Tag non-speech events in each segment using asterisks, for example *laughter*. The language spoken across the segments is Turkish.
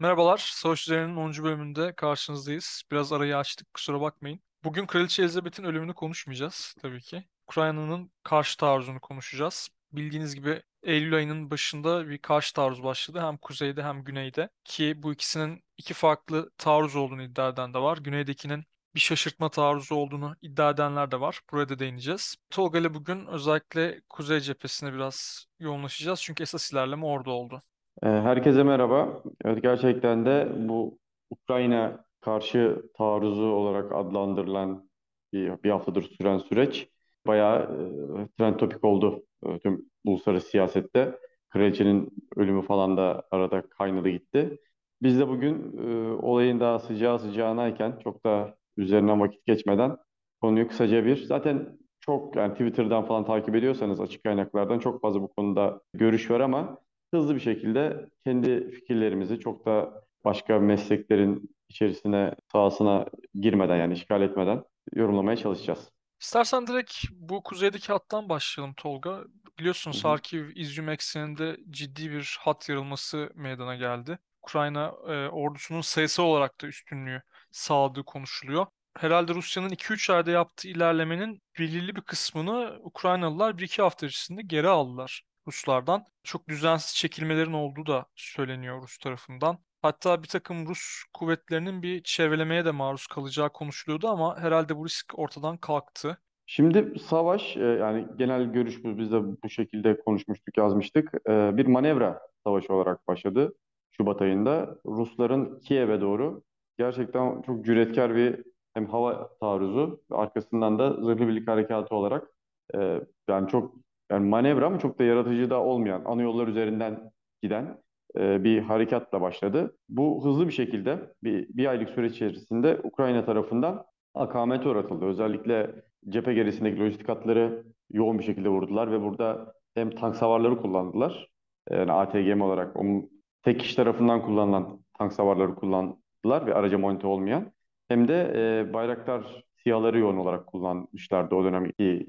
Merhabalar, Savaş Üzerine'nin 10. bölümünde karşınızdayız. Biraz arayı açtık, kusura bakmayın. Bugün Kraliçe Elizabeth'in ölümünü konuşmayacağız tabii ki. Ukrayna'nın karşı taarruzunu konuşacağız. Bildiğiniz gibi Eylül ayının başında bir karşı taarruz başladı. Hem kuzeyde hem güneyde. Ki bu ikisinin iki farklı taarruz olduğunu iddia eden de var. Güneydekinin bir şaşırtma taarruzu olduğunu iddia edenler de var. Buraya da değineceğiz. Tolga ile bugün özellikle kuzey cephesine biraz yoğunlaşacağız. Çünkü esas ilerleme orada oldu. Ee, Herkese merhaba. Evet gerçekten de bu Ukrayna karşı taarruzu olarak adlandırılan bir, bir haftadır süren süreç bayağı e, trend topik oldu e, tüm uluslararası siyasette. Kraliçenin ölümü falan da arada kaynadı gitti. Biz de bugün e, olayın daha sıcağı sıcağınayken çok da üzerinden vakit geçmeden konuyu kısaca bir zaten çok yani Twitter'dan falan takip ediyorsanız açık kaynaklardan çok fazla bu konuda görüş var ama hızlı bir şekilde kendi fikirlerimizi çok da başka mesleklerin içerisine, sahasına girmeden yani işgal etmeden yorumlamaya çalışacağız. İstersen direkt bu kuzeydeki hattan başlayalım Tolga. Hı. Harkiv, İzyum ekseninde ciddi bir hat yarılması meydana geldi. Ukrayna e, ordusunun sayısal olarak da üstünlüğü sağladığı konuşuluyor. Herhalde Rusya'nın 2-3 ayda yaptığı ilerlemenin belirli bir kısmını Ukraynalılar 1-2 hafta içerisinde geri aldılar Ruslardan. Çok düzensiz çekilmelerin olduğu da söyleniyor Rus tarafından. Hatta bir takım Rus kuvvetlerinin bir çevrelemeye de maruz kalacağı konuşuluyordu ama herhalde bu risk ortadan kalktı. Şimdi savaş e, yani genel görüş bu biz de bu şekilde konuşmuştuk, yazmıştık. E, Bir manevra savaşı olarak başladı Şubat ayında. Rusların Kiev'e doğru gerçekten çok cüretkar bir hem hava taarruzu arkasından da zırhlı birlik harekatı olarak e, yani çok yani manevra ama çok da yaratıcı da olmayan ana yollar üzerinden giden e, bir harekatla başladı. Bu hızlı bir şekilde bir, bir aylık süreç içerisinde Ukrayna tarafından akamete uğratıldı. Özellikle cephe gerisindeki lojistik hatları yoğun bir şekilde vurdular ve burada hem tank savarları kullandılar. Yani ATGM olarak onun tek kişi tarafından kullanılan tank savarları kullandılar ve araca monte olmayan. Hem de e, Bayraktar SİHA'ları yoğun olarak kullanmışlardı o dönemki e,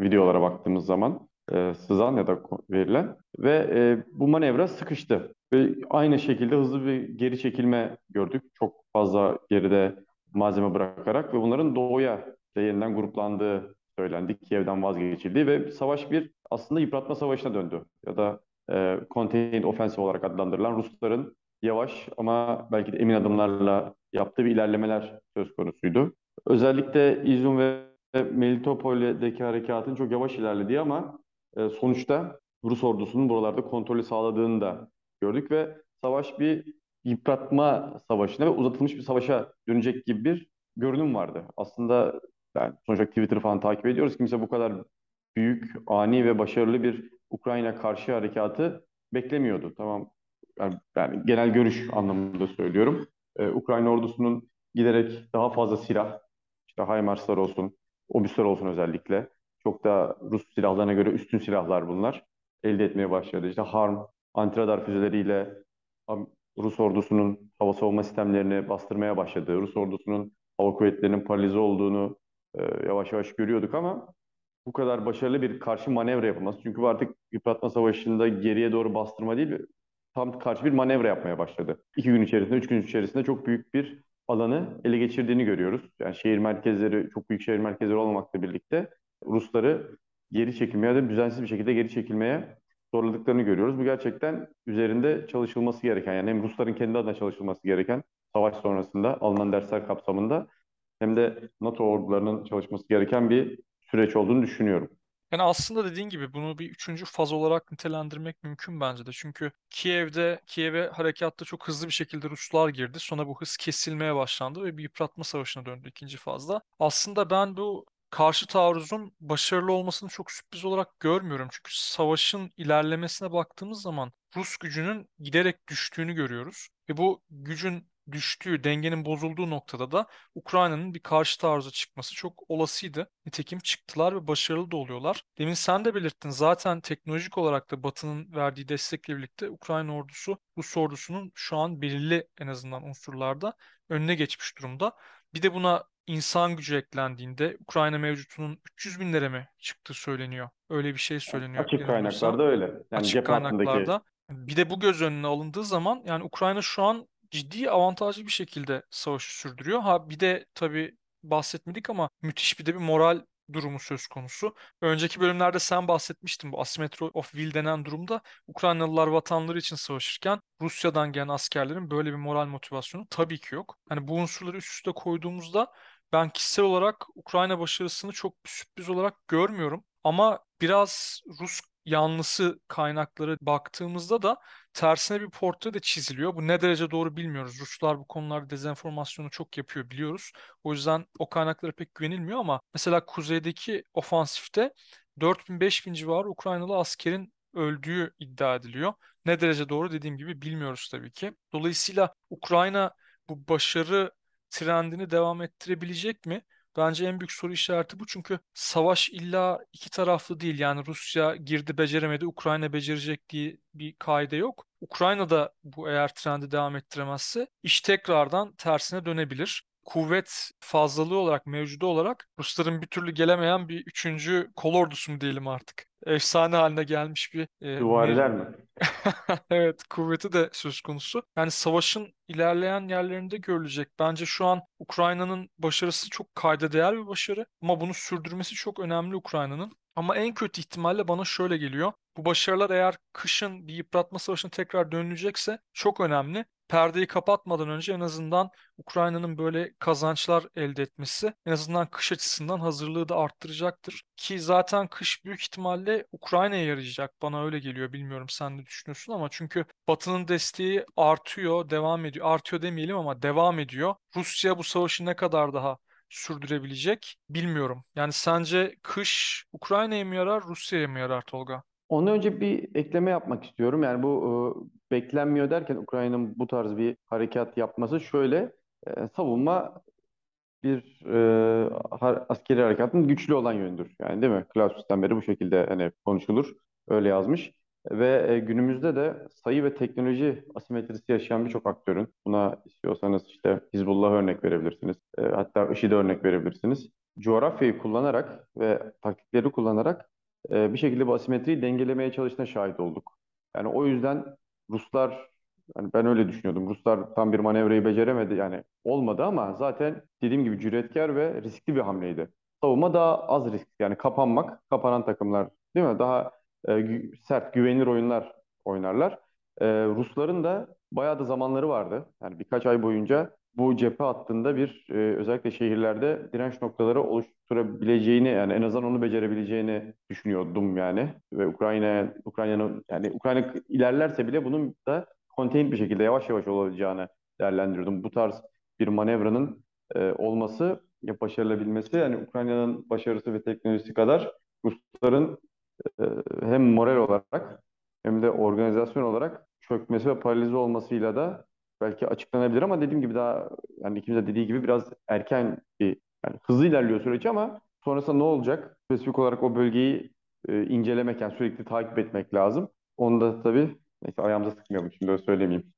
videolara baktığımız zaman e, sızan ya da ko- verilen ve e, bu manevra sıkıştı. Ve aynı şekilde hızlı bir geri çekilme gördük. Çok fazla geride malzeme bırakarak ve bunların doğuya işte yeniden gruplandığı söylendi. Kiev'den vazgeçildi ve savaş bir aslında yıpratma savaşına döndü. Ya da e, contained offensive olarak adlandırılan Rusların yavaş ama belki de emin adımlarla yaptığı bir ilerlemeler söz konusuydu. Özellikle İzum ve Melitopol'deki harekatın çok yavaş ilerlediği ama e, sonuçta Rus ordusunun buralarda kontrolü sağladığını da gördük ve savaş bir yıpratma savaşına ve uzatılmış bir savaşa dönecek gibi bir görünüm vardı. Aslında yani sonuçta Twitter'ı falan takip ediyoruz. Kimse bu kadar büyük, ani ve başarılı bir Ukrayna karşı harekatı beklemiyordu. Tamam yani genel görüş anlamında söylüyorum. Ee, Ukrayna ordusunun giderek daha fazla silah, işte HIMARS'lar olsun, obüsler olsun özellikle. Çok da Rus silahlarına göre üstün silahlar bunlar. Elde etmeye başladı. İşte HARM, antiradar füzeleriyle Rus ordusunun hava savunma sistemlerini bastırmaya başladı. Rus ordusunun hava kuvvetlerinin paralize olduğunu e, yavaş yavaş görüyorduk ama bu kadar başarılı bir karşı manevra yapılması. Çünkü artık yıpratma savaşında geriye doğru bastırma değil, tam karşı bir manevra yapmaya başladı. İki gün içerisinde, üç gün içerisinde çok büyük bir alanı ele geçirdiğini görüyoruz. Yani şehir merkezleri, çok büyük şehir merkezleri olmamakla birlikte Rusları geri çekilmeye ya da düzensiz bir şekilde geri çekilmeye zorladıklarını görüyoruz. Bu gerçekten üzerinde çalışılması gereken, yani hem Rusların kendi adına çalışılması gereken savaş sonrasında alınan dersler kapsamında hem de NATO ordularının çalışması gereken bir süreç olduğunu düşünüyorum. Yani aslında dediğin gibi bunu bir üçüncü faz olarak nitelendirmek mümkün bence de. Çünkü Kiev'de, Kiev'e harekatta çok hızlı bir şekilde Ruslar girdi. Sonra bu hız kesilmeye başlandı ve bir yıpratma savaşına döndü ikinci fazda. Aslında ben bu karşı taarruzun başarılı olmasını çok sürpriz olarak görmüyorum. Çünkü savaşın ilerlemesine baktığımız zaman Rus gücünün giderek düştüğünü görüyoruz. Ve bu gücün düştüğü, dengenin bozulduğu noktada da Ukrayna'nın bir karşı taarruza çıkması çok olasıydı. Nitekim çıktılar ve başarılı da oluyorlar. Demin sen de belirttin zaten teknolojik olarak da Batı'nın verdiği destekle birlikte Ukrayna ordusu Rus ordusunun şu an belirli en azından unsurlarda önüne geçmiş durumda. Bir de buna insan gücü eklendiğinde Ukrayna mevcutunun 300 binlere mi çıktığı söyleniyor. Öyle bir şey söyleniyor Açık kaynaklarda öyle. Yani açık kaynaklarda. Bir de bu göz önüne alındığı zaman yani Ukrayna şu an ciddi avantajlı bir şekilde savaşı sürdürüyor. Ha bir de tabii bahsetmedik ama müthiş bir de bir moral durumu söz konusu. Önceki bölümlerde sen bahsetmiştin bu asymmetry of will denen durumda Ukraynalılar vatanları için savaşırken Rusya'dan gelen askerlerin böyle bir moral motivasyonu tabii ki yok. Hani bu unsurları üst üste koyduğumuzda ben kişisel olarak Ukrayna başarısını çok sürpriz olarak görmüyorum. Ama biraz Rus yanlısı kaynaklara baktığımızda da tersine bir portre de çiziliyor. Bu ne derece doğru bilmiyoruz. Ruslar bu konularda dezenformasyonu çok yapıyor biliyoruz. O yüzden o kaynaklara pek güvenilmiyor ama mesela kuzeydeki ofansifte 4000-5000 civarı Ukraynalı askerin öldüğü iddia ediliyor. Ne derece doğru dediğim gibi bilmiyoruz tabii ki. Dolayısıyla Ukrayna bu başarı trendini devam ettirebilecek mi? Bence en büyük soru işareti bu çünkü savaş illa iki taraflı değil. Yani Rusya girdi beceremedi, Ukrayna becerecek diye bir kaide yok. Ukrayna da bu eğer trendi devam ettiremezse iş tekrardan tersine dönebilir. Kuvvet fazlalığı olarak, mevcudu olarak Rusların bir türlü gelemeyen bir üçüncü kol ordusu mu diyelim artık. Efsane haline gelmiş bir e, Süvariler mi? *laughs* Evet, kuvveti de söz konusu. Yani savaşın ilerleyen yerlerinde görülecek. Bence şu an Ukrayna'nın başarısı çok kayda değer bir başarı ama bunu sürdürmesi çok önemli Ukrayna'nın. Ama en kötü ihtimalle bana şöyle geliyor. Bu başarılar eğer kışın bir yıpratma savaşına tekrar dönülecekse çok önemli. Perdeyi kapatmadan önce en azından Ukrayna'nın böyle kazançlar elde etmesi en azından kış açısından hazırlığı da arttıracaktır. Ki zaten kış büyük ihtimalle Ukrayna'ya yarayacak. Bana öyle geliyor. Bilmiyorum sen ne düşünüyorsun ama çünkü Batı'nın desteği artıyor, devam ediyor. Artıyor demeyelim ama devam ediyor. Rusya bu savaşı ne kadar daha sürdürebilecek bilmiyorum. Yani sence kış Ukrayna'ya mı yarar, Rusya'ya mı yarar Tolga? Ondan önce bir ekleme yapmak istiyorum. Yani bu e, beklenmiyor derken Ukrayna'nın bu tarz bir harekat yapması şöyle e, savunma bir e, har- askeri harekatın güçlü olan yönüdür. Yani değil mi? Clausus'tan beri bu şekilde hani konuşulur. Öyle yazmış. Ve e, günümüzde de sayı ve teknoloji asimetrisi yaşayan birçok aktörün, buna istiyorsanız işte Hizbullah örnek verebilirsiniz. E, hatta IŞİD'e örnek verebilirsiniz. Coğrafyayı kullanarak ve taktikleri kullanarak e, bir şekilde bu asimetriyi dengelemeye çalıştığına şahit olduk. Yani o yüzden Ruslar, yani ben öyle düşünüyordum. Ruslar tam bir manevrayı beceremedi. Yani olmadı ama zaten dediğim gibi cüretkar ve riskli bir hamleydi. Savunma daha az risk. Yani kapanmak, kapanan takımlar değil mi? Daha e, gü- sert, güvenilir oyunlar oynarlar. E, Rusların da bayağı da zamanları vardı. Yani birkaç ay boyunca bu cephe hattında bir e, özellikle şehirlerde direnç noktaları oluşturabileceğini yani en azından onu becerebileceğini düşünüyordum yani ve Ukrayna Ukrayna'nın yani Ukrayna ilerlerse bile bunun da contained bir şekilde yavaş yavaş olacağını değerlendiriyordum. Bu tarz bir manevranın e, olması ya başarılabilmesi yani Ukrayna'nın başarısı ve teknolojisi kadar Rusların e, hem moral olarak hem de organizasyon olarak çökmesi ve paralize olmasıyla da belki açıklanabilir ama dediğim gibi daha yani ikimiz de dediği gibi biraz erken bir yani hızlı ilerliyor süreç ama sonrasında ne olacak? Spesifik olarak o bölgeyi e, incelemek yani sürekli takip etmek lazım. Onu da tabii neyse ayağımıza sıkmayalım şimdi öyle söylemeyeyim.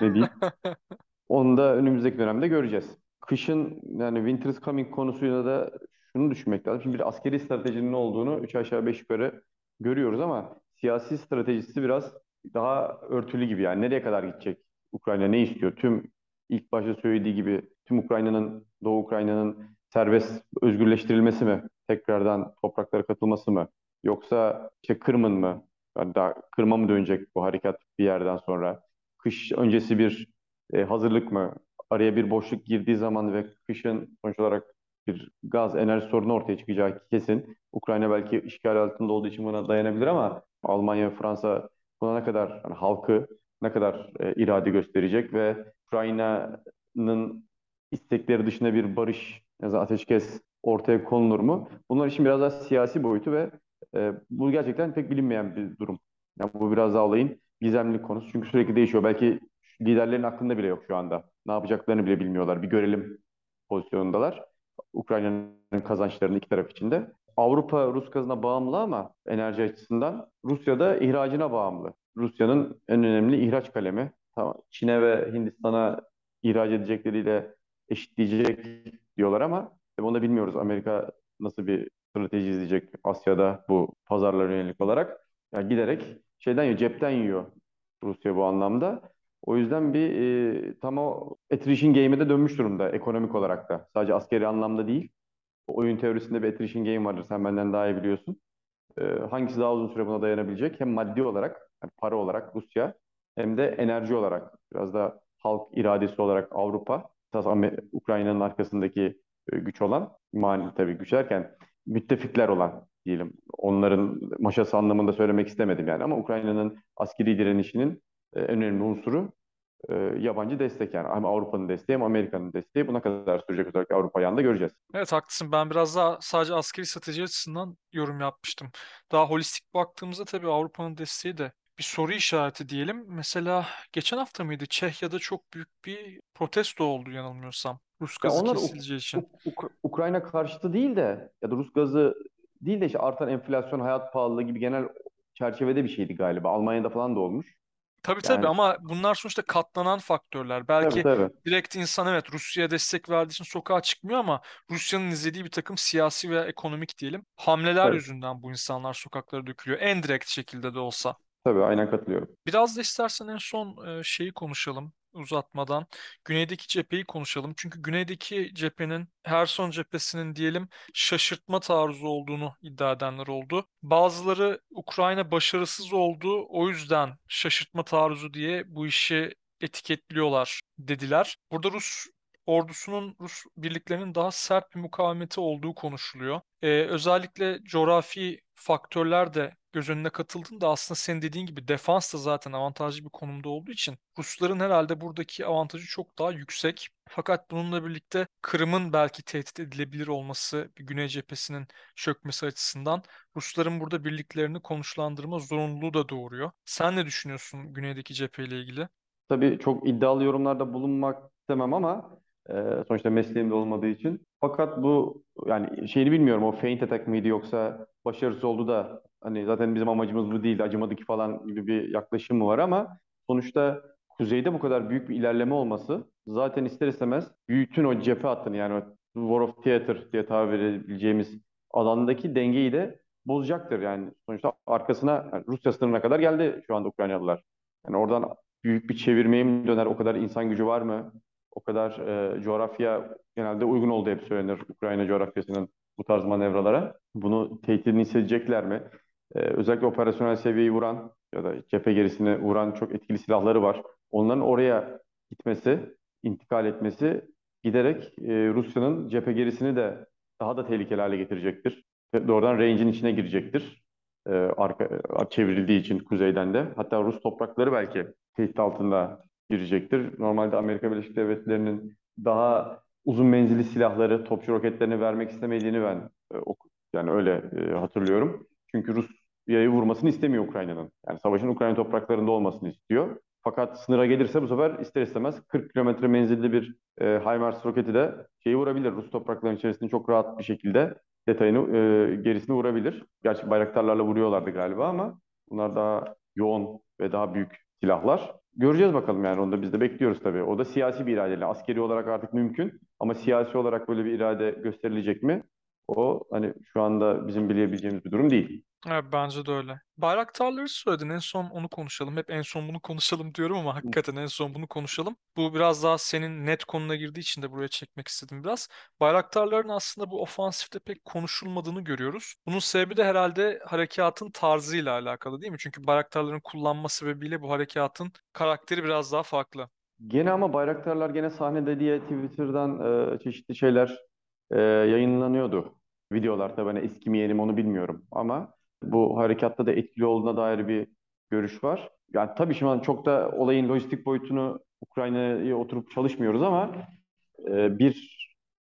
Ne diyeyim? *laughs* Onu da önümüzdeki dönemde göreceğiz. Kışın yani Winter is Coming konusuyla da şunu düşünmek lazım. Şimdi bir askeri stratejinin ne olduğunu 3 aşağı 5 yukarı görüyoruz ama siyasi stratejisi biraz daha örtülü gibi. Yani nereye kadar gidecek? Ukrayna ne istiyor? Tüm ilk başta söylediği gibi tüm Ukrayna'nın, Doğu Ukrayna'nın serbest özgürleştirilmesi mi? Tekrardan topraklara katılması mı? Yoksa işte Kırım'ın mı? Yani daha Kırım'a mı dönecek bu harekat bir yerden sonra? Kış öncesi bir e, hazırlık mı? Araya bir boşluk girdiği zaman ve kışın sonuç olarak bir gaz enerji sorunu ortaya çıkacağı kesin. Ukrayna belki işgal altında olduğu için buna dayanabilir ama Almanya ve Fransa buna ne kadar yani halkı ne kadar e, irade gösterecek ve Ukrayna'nın istekleri dışında bir barış ateşkes ortaya konulur mu? Bunlar için biraz daha siyasi boyutu ve e, bu gerçekten pek bilinmeyen bir durum. Yani bu biraz daha olayın gizemli konusu. Çünkü sürekli değişiyor. Belki liderlerin aklında bile yok şu anda. Ne yapacaklarını bile bilmiyorlar. Bir görelim pozisyonundalar. Ukrayna'nın kazançlarını iki taraf içinde. Avrupa Rus gazına bağımlı ama enerji açısından Rusya da ihracına bağımlı. Rusya'nın en önemli ihraç kalemi. Tamam, Çin'e ve Hindistan'a ihraç edecekleriyle eşitleyecek diyorlar ama onu da bilmiyoruz. Amerika nasıl bir strateji izleyecek Asya'da bu pazarlara yönelik olarak. Yani giderek şeyden yiyor, cepten yiyor Rusya bu anlamda. O yüzden bir e, tam o attrition game'e de dönmüş durumda ekonomik olarak da. Sadece askeri anlamda değil. O oyun teorisinde bir attrition game vardır. Sen benden daha iyi biliyorsun. E, hangisi daha uzun süre buna dayanabilecek? Hem maddi olarak, para olarak Rusya hem de enerji olarak. Biraz da halk iradesi olarak Avrupa. Ukrayna'nın arkasındaki e, güç olan, mani tabii güç derken müttefikler olan diyelim. Onların maşası anlamında söylemek istemedim yani ama Ukrayna'nın askeri direnişinin e, önemli unsuru e, yabancı destek yani. Hem Avrupa'nın desteği hem Amerika'nın desteği. Buna kadar sürecek özellikle Avrupa yanında göreceğiz. Evet haklısın. Ben biraz daha sadece askeri strateji açısından yorum yapmıştım. Daha holistik baktığımızda tabii Avrupa'nın desteği de bir soru işareti diyelim. Mesela geçen hafta mıydı? Çehya'da çok büyük bir protesto oldu yanılmıyorsam. Rus Ya gazı onlar Uk- kesileceği için. Uk- Uk- Ukrayna karşıtı değil de ya da Rus gazı değil de işte artan enflasyon, hayat pahalılığı gibi genel çerçevede bir şeydi galiba. Almanya'da falan da olmuş. Tabii tabii Yani ama bunlar sonuçta katlanan faktörler. tabii Belki tabii. direkt insan evet Rusya'ya destek verdiği için sokağa çıkmıyor ama Rusya'nın izlediği bir takım siyasi veya ekonomik diyelim hamleler Tabii, yüzünden bu insanlar sokaklara dökülüyor. En direkt şekilde de olsa. Tabii aynen katılıyorum. Biraz da istersen en son e, şeyi konuşalım uzatmadan. Güneydeki cepheyi konuşalım. Çünkü güneydeki cephenin Herson cephesinin diyelim şaşırtma taarruzu olduğunu iddia edenler oldu. Bazıları Ukrayna başarısız oldu. O yüzden şaşırtma taarruzu diye bu işi etiketliyorlar dediler. Burada Rus ordusunun, Rus birliklerinin daha sert bir mukavemeti olduğu konuşuluyor. Ee, özellikle coğrafi faktörler de göz önüne katıldığında aslında senin dediğin gibi defans da zaten avantajlı bir konumda olduğu için Rusların herhalde buradaki avantajı çok daha yüksek. Fakat bununla birlikte Kırım'ın belki tehdit edilebilir olması bir Güney cephesinin çökmesi açısından Rusların burada birliklerini konuşlandırma zorunluluğu da doğuruyor. Sen ne düşünüyorsun Güney'deki cepheyle ilgili? Tabii çok iddialı yorumlarda bulunmak istemem ama e, sonuçta mesleğimde olmadığı için. Fakat bu yani şeyini bilmiyorum o feint attack mıydı yoksa başarısız oldu da hani zaten bizim amacımız bu değildi acımadık falan gibi bir yaklaşım var ama sonuçta kuzeyde bu kadar büyük bir ilerleme olması zaten ister istemez bütün o cephe hattını yani War of Theater diye tabir edebileceğimiz alandaki dengeyi de bozacaktır. Yani sonuçta arkasına yani Rusya sınırına kadar geldi şu anda Ukraynalılar. Yani oradan büyük bir çevirmeye mi döner? O kadar insan gücü var mı? O kadar e, coğrafya genelde uygun olduğu hep söylenir Ukrayna coğrafyasının bu tarz manevralara. Bunu tehdidini hissedecekler mi? E, özellikle operasyonel seviyeyi vuran ya da cephe gerisine vuran çok etkili silahları var. Onların oraya gitmesi, intikal etmesi giderek e, Rusya'nın cephe gerisini de daha da tehlikeli hale getirecektir. Doğrudan range'in içine girecektir. E, arka, çevrildiği için kuzeyden de. Hatta Rus toprakları belki tehdit altında girecektir. Normalde Amerika Birleşik Devletleri'nin daha uzun menzilli silahları, topçu roketlerini vermek istemediğini ben e, yani öyle e, hatırlıyorum. Çünkü Rusya'yı vurmasını istemiyor Ukrayna'nın. Yani savaşın Ukrayna topraklarında olmasını istiyor. Fakat sınıra gelirse bu sefer ister istemez 40 kilometre menzilli bir e, HIMARS roketi de şeyi vurabilir. Rus topraklarının içerisinde çok rahat bir şekilde detayını, e, gerisini vurabilir. Gerçi bayraktarlarla vuruyorlardı galiba ama bunlar daha yoğun ve daha büyük silahlar. Göreceğiz bakalım yani onu da biz de bekliyoruz tabii. O da siyasi bir iradeyle. Askeri olarak artık mümkün ama siyasi olarak böyle bir irade gösterilecek mi? O hani şu anda bizim bilebileceğimiz bir durum değil. Evet, bence de öyle. Bayraktarları söyledin. En son onu konuşalım. Hep en son bunu konuşalım diyorum ama hakikaten en son bunu konuşalım. Bu biraz daha senin net konuna girdiği için de buraya çekmek istedim biraz. Bayraktarların aslında bu ofansifte pek konuşulmadığını görüyoruz. Bunun sebebi de herhalde harekatın tarzıyla alakalı değil mi? Çünkü bayraktarların kullanma sebebiyle bu harekatın karakteri biraz daha farklı. Gene ama bayraktarlar gene sahnede diye Twitter'dan e, çeşitli şeyler e, yayınlanıyordu. Videolar tabii hani eski mi yeni mi onu bilmiyorum ama bu harekatta da etkili olduğuna dair bir görüş var. Yani tabii şu an çok da olayın lojistik boyutunu Ukrayna'ya oturup çalışmıyoruz ama e, bir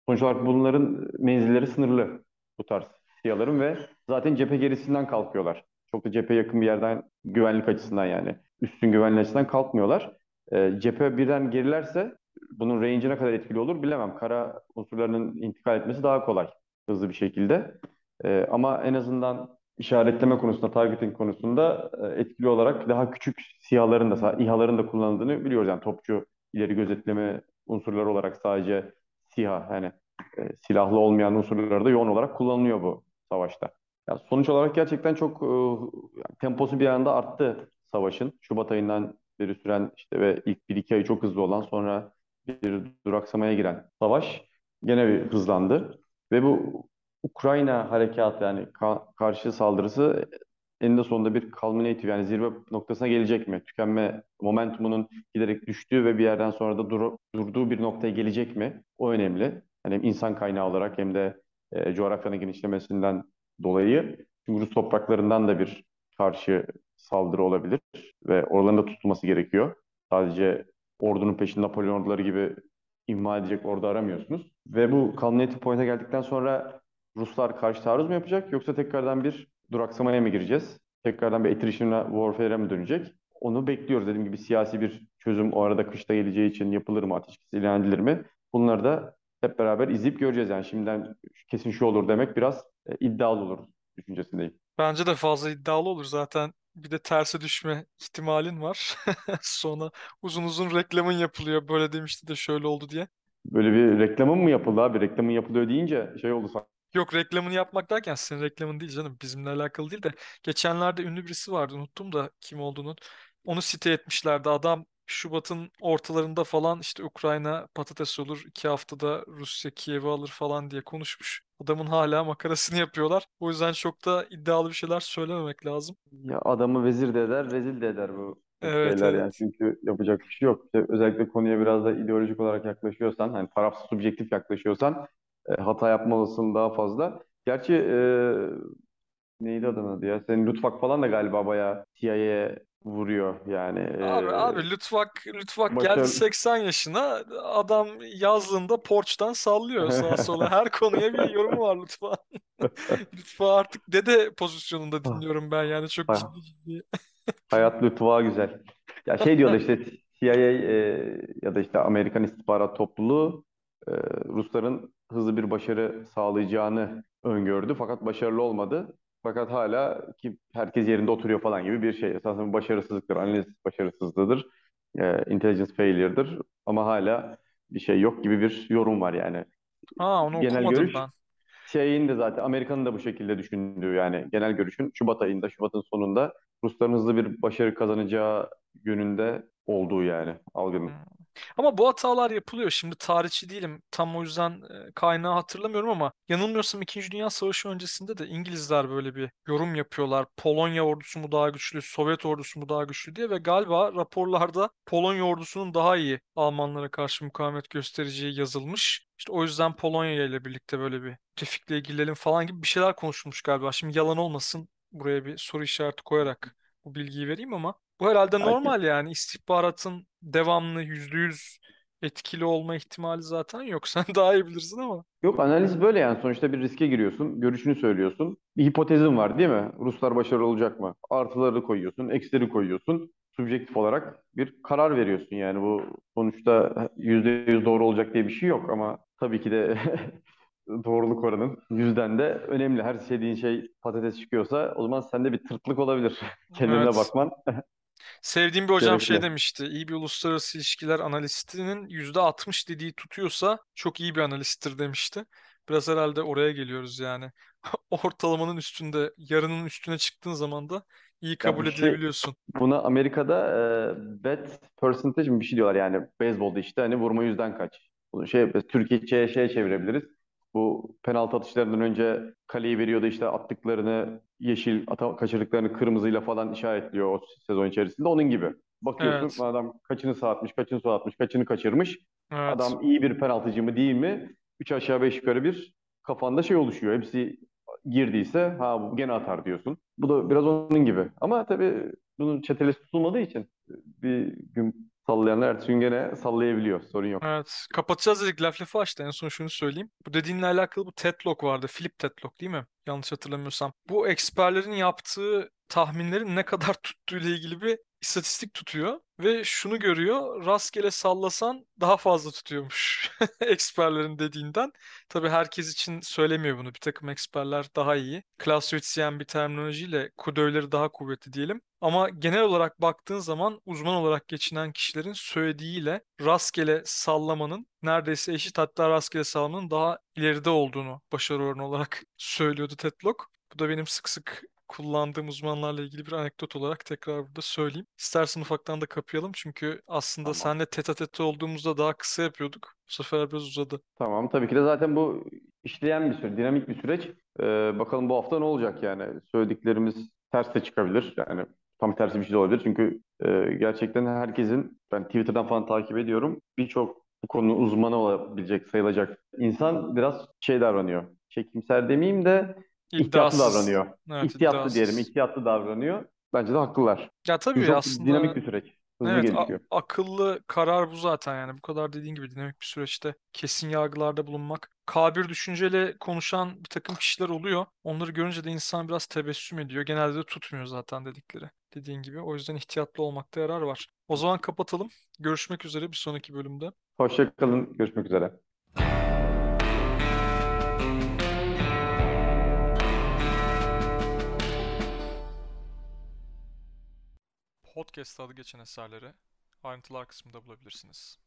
sonuç olarak bunların menzilleri sınırlı bu tarz SİHA'ların ve zaten cephe gerisinden kalkıyorlar. Çok da cephe yakın bir yerden güvenlik açısından yani üstün güvenlik açısından kalkmıyorlar. E, cephe birden gerilerse bunun range'i ne kadar etkili olur bilemem. Kara unsurlarının intikal etmesi daha kolay hızlı bir şekilde. E, ama en azından işaretleme konusunda, targeting konusunda e, etkili olarak daha küçük SİHA'ların da, İHA'ların da kullanıldığını biliyoruz. Yani topçu ileri gözetleme unsurları olarak sadece SİHA yani e, silahlı olmayan unsurlar da yoğun olarak kullanılıyor bu savaşta. Ya sonuç olarak gerçekten çok e, yani temposu bir anda arttı savaşın. Şubat ayından süre süren işte ve ilk bir iki ay çok hızlı olan sonra bir duraksamaya giren savaş gene bir hızlandı. Ve bu Ukrayna harekatı yani ka- karşı saldırısı eninde sonunda bir culminative yani zirve noktasına gelecek mi? Tükenme momentumunun giderek düştüğü ve bir yerden sonra da dur- durduğu bir noktaya gelecek mi? O önemli. Hani hem insan kaynağı olarak hem de e, coğrafyanın genişlemesinden dolayı. Çünkü Rus topraklarından da bir karşı saldırı olabilir ve oraların da tutulması gerekiyor. Sadece ordunun peşinde Napolyon orduları gibi imha edecek ordu aramıyorsunuz. Ve bu culminative point'e geldikten sonra Ruslar karşı taarruz mu yapacak yoksa tekrardan bir duraksamaya mı gireceğiz? Tekrardan bir attrition warfare'e mi dönecek? Onu bekliyoruz. Dediğim gibi siyasi bir çözüm o arada kışta geleceği için yapılır mı? Ateşkes ilan edilir mi? Bunları da hep beraber izleyip göreceğiz. Yani şimdiden kesin şu olur demek biraz e, iddialı olur düşüncesindeyim. Bence de fazla iddialı olur zaten. Bir de terse düşme ihtimalin var. *laughs* Sonra uzun uzun reklamın yapılıyor. Böyle demişti de şöyle oldu diye. Böyle bir reklamın mı yapıldı abi? Reklamın yapılıyor deyince şey oldu. Yok reklamını yapmak derken senin reklamın değil canım. Bizimle alakalı değil de. Geçenlerde ünlü birisi vardı. Unuttum da kim olduğunu. Onu site etmişlerdi. Adam Şubat'ın ortalarında falan işte Ukrayna patates olur. iki haftada Rusya Kiev'i alır falan diye konuşmuş. Adamın hala makarasını *laughs* yapıyorlar. O yüzden çok da iddialı bir şeyler söylememek lazım. Ya adamı vezir de eder, rezil de eder bu Evet şeyler yani. evet. Çünkü yapacak bir şey yok. İşte özellikle konuya biraz da ideolojik olarak yaklaşıyorsan, hani tarafsız subjektif yaklaşıyorsan e, hata yapma olasılığın daha fazla. Gerçi e, neydi adamın adı ya? Senin Lutfak falan da galiba bayağı CIA'ye vuruyor yani. Abi abi E, Lütfak Lütfak geldi başarı 80 yaşına adam yazlığında porçtan sallıyor sağa sola. Her *laughs* konuya bir yorumu var Lütfak. *laughs* Lütfak artık dede pozisyonunda dinliyorum ben yani çok ciddi ciddi. Hayat lütfu güzel. Ya şey diyorlar işte CIA e, ya da işte Amerikan istihbarat topluluğu e, Rusların hızlı bir başarı sağlayacağını öngördü fakat başarılı olmadı. Fakat hala ki herkes yerinde oturuyor falan gibi bir şey. Esasında başarısızlıktır, analiz başarısızlığıdır, e, intelligence failure'dır ama hala bir şey yok gibi bir yorum var yani. Ha onu Genel okumadım görüş ben. CIA'nin de zaten Amerika'nın da bu şekilde düşündüğü yani genel görüşün Şubat ayında, Şubat'ın sonunda Rusların hızlı bir başarı kazanacağı yönünde olduğu yani Hmm. algının. Ama bu hatalar yapılıyor. Şimdi tarihçi değilim. Tam o yüzden e, kaynağı hatırlamıyorum ama yanılmıyorsam İkinci Dünya Savaşı öncesinde de İngilizler böyle bir yorum yapıyorlar. Polonya ordusu mu daha güçlü, Sovyet ordusu mu daha güçlü diye ve galiba raporlarda Polonya ordusunun daha iyi Almanlara karşı mukavemet göstereceği yazılmış. İşte o yüzden Polonya ile birlikte böyle bir müttefikle ilgilenelim falan gibi bir şeyler konuşulmuş galiba. Şimdi yalan olmasın buraya bir soru işareti koyarak bu bilgiyi vereyim ama bu herhalde Belki normal yani istihbaratın devamlı yüzde yüz etkili olma ihtimali zaten yok. *laughs* Sen daha iyi bilirsin ama. yok analiz böyle yani sonuçta bir riske giriyorsun, görüşünü söylüyorsun. Bir hipotezin var değil mi? Ruslar başarılı olacak mı? Artıları koyuyorsun, eksileri koyuyorsun. Subjektif olarak bir karar veriyorsun yani bu sonuçta yüzde yüz doğru olacak diye bir şey yok ama tabii ki de *laughs* doğruluk oranın yüzden de önemli. Her dediğin şey patates çıkıyorsa o zaman sende bir tırtlık olabilir. *laughs* Kendine Evet. bakman Sevdiğim bir hocam şey gerekli. demişti. İyi bir uluslararası ilişkiler analistinin %60 dediği tutuyorsa çok iyi bir analisttir demişti. Biraz herhalde oraya geliyoruz yani. *laughs* Ortalamanın üstünde, yarının üstüne çıktığın zaman da iyi kabul bu şey edilebiliyorsun. buna Amerika'da e, bet percentage mi bir şey diyorlar yani beyzbolda işte hani vurma yüzden kaç. Bunu şey Türkiye'ye şeye çevirebiliriz. Bu penaltı atışlarından önce kaleyi veriyordu işte attıklarını yeşil, ata, kaçırdıklarını kırmızıyla falan işaretliyor o sezon içerisinde. Onun gibi. Bakıyorsun Evet. adam kaçını sağ atmış, kaçını sol atmış, kaçını kaçırmış. Evet. Adam iyi bir penaltıcı mı değil mi? Üç aşağı beş yukarı bir kafanda şey oluşuyor. Hepsi girdiyse ha bu gene atar diyorsun. Bu da biraz onun gibi. Ama tabii bunun çetelesi tutulmadığı için bir gün sallayanlar ertesi gün gene sallayabiliyor. Sorun yok. Evet. Kapatacağız dedik. Laf lafı açtı. En son şunu söyleyeyim. Bu dediğinle alakalı bu Talk vardı. Philip Talk değil mi? Yanlış hatırlamıyorsam. Bu eksperlerin yaptığı tahminlerin ne kadar *laughs* tuttuğu ile ilgili bir istatistik tutuyor. Ve şunu görüyor. Rastgele sallasan daha fazla tutuyormuş. *laughs* Eksperlerin dediğinden. Tabii herkes için söylemiyor bunu. Bir takım eksperler daha iyi. Clausewitzyen bir terminolojiyle kudövleri daha kuvvetli diyelim. Ama genel olarak baktığın zaman uzman olarak geçinen kişilerin söylediğiyle rastgele sallamanın neredeyse eşit hatta rastgele sallamanın daha ileride olduğunu başarı oranı olarak *laughs* söylüyordu Ted Lok. Bu da benim sık sık kullandığım uzmanlarla ilgili bir anekdot olarak tekrar burada söyleyeyim. İstersen ufaktan da kapayalım çünkü aslında Tamam. seninle tete tete olduğumuzda daha kısa yapıyorduk. Bu sefer biraz uzadı. Tamam. Tabii ki de zaten bu işleyen bir süreç, dinamik bir süreç. Ee, bakalım bu hafta ne olacak yani. Söylediklerimiz ters de çıkabilir. Yani tam tersi bir şey de olabilir. Çünkü e, gerçekten herkesin, ben Twitter'dan falan takip ediyorum. Birçok bu konunun uzmanı olabilecek, sayılacak insan biraz şey davranıyor. Çekimser demeyeyim de ihtiyatlı İddiasız. davranıyor. Evet, İhtiyatlı iddiasız. diyelim, ihtiyatlı davranıyor. Bence de haklılar. Ya Çünkü tabii çok aslında dinamik bir süreç. Hızlı Evet, a- gelişiyor. akıllı karar bu zaten yani bu kadar dediğin gibi dinamik bir süreçte kesin yargılarda bulunmak. K1 düşünceyle konuşan bir takım kişiler oluyor. Onları görünce de insan biraz tebessüm ediyor. Genelde de tutmuyor zaten dedikleri. Dediğin gibi. O yüzden ihtiyatlı olmakta yarar var. O zaman kapatalım. Görüşmek üzere bir sonraki bölümde. Hoşça kalın. Görüşmek üzere. Podcast adı geçen eserleri ayrıntılar kısmında bulabilirsiniz.